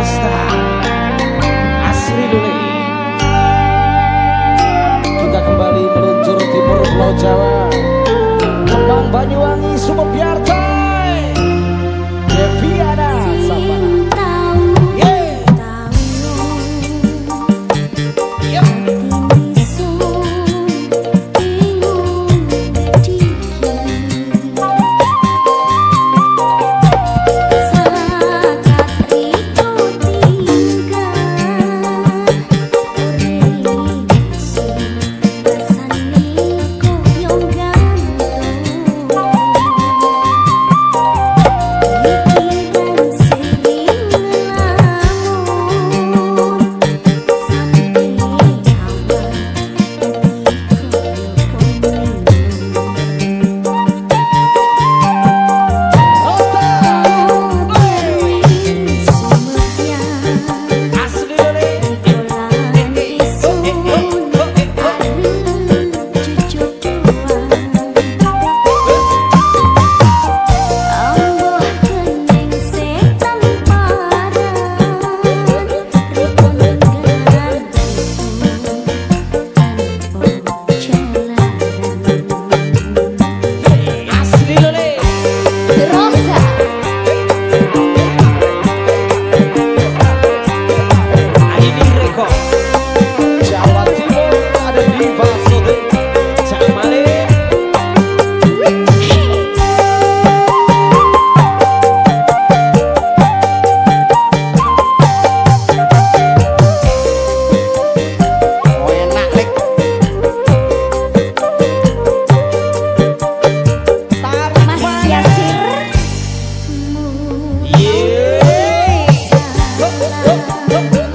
lost that. Sumpah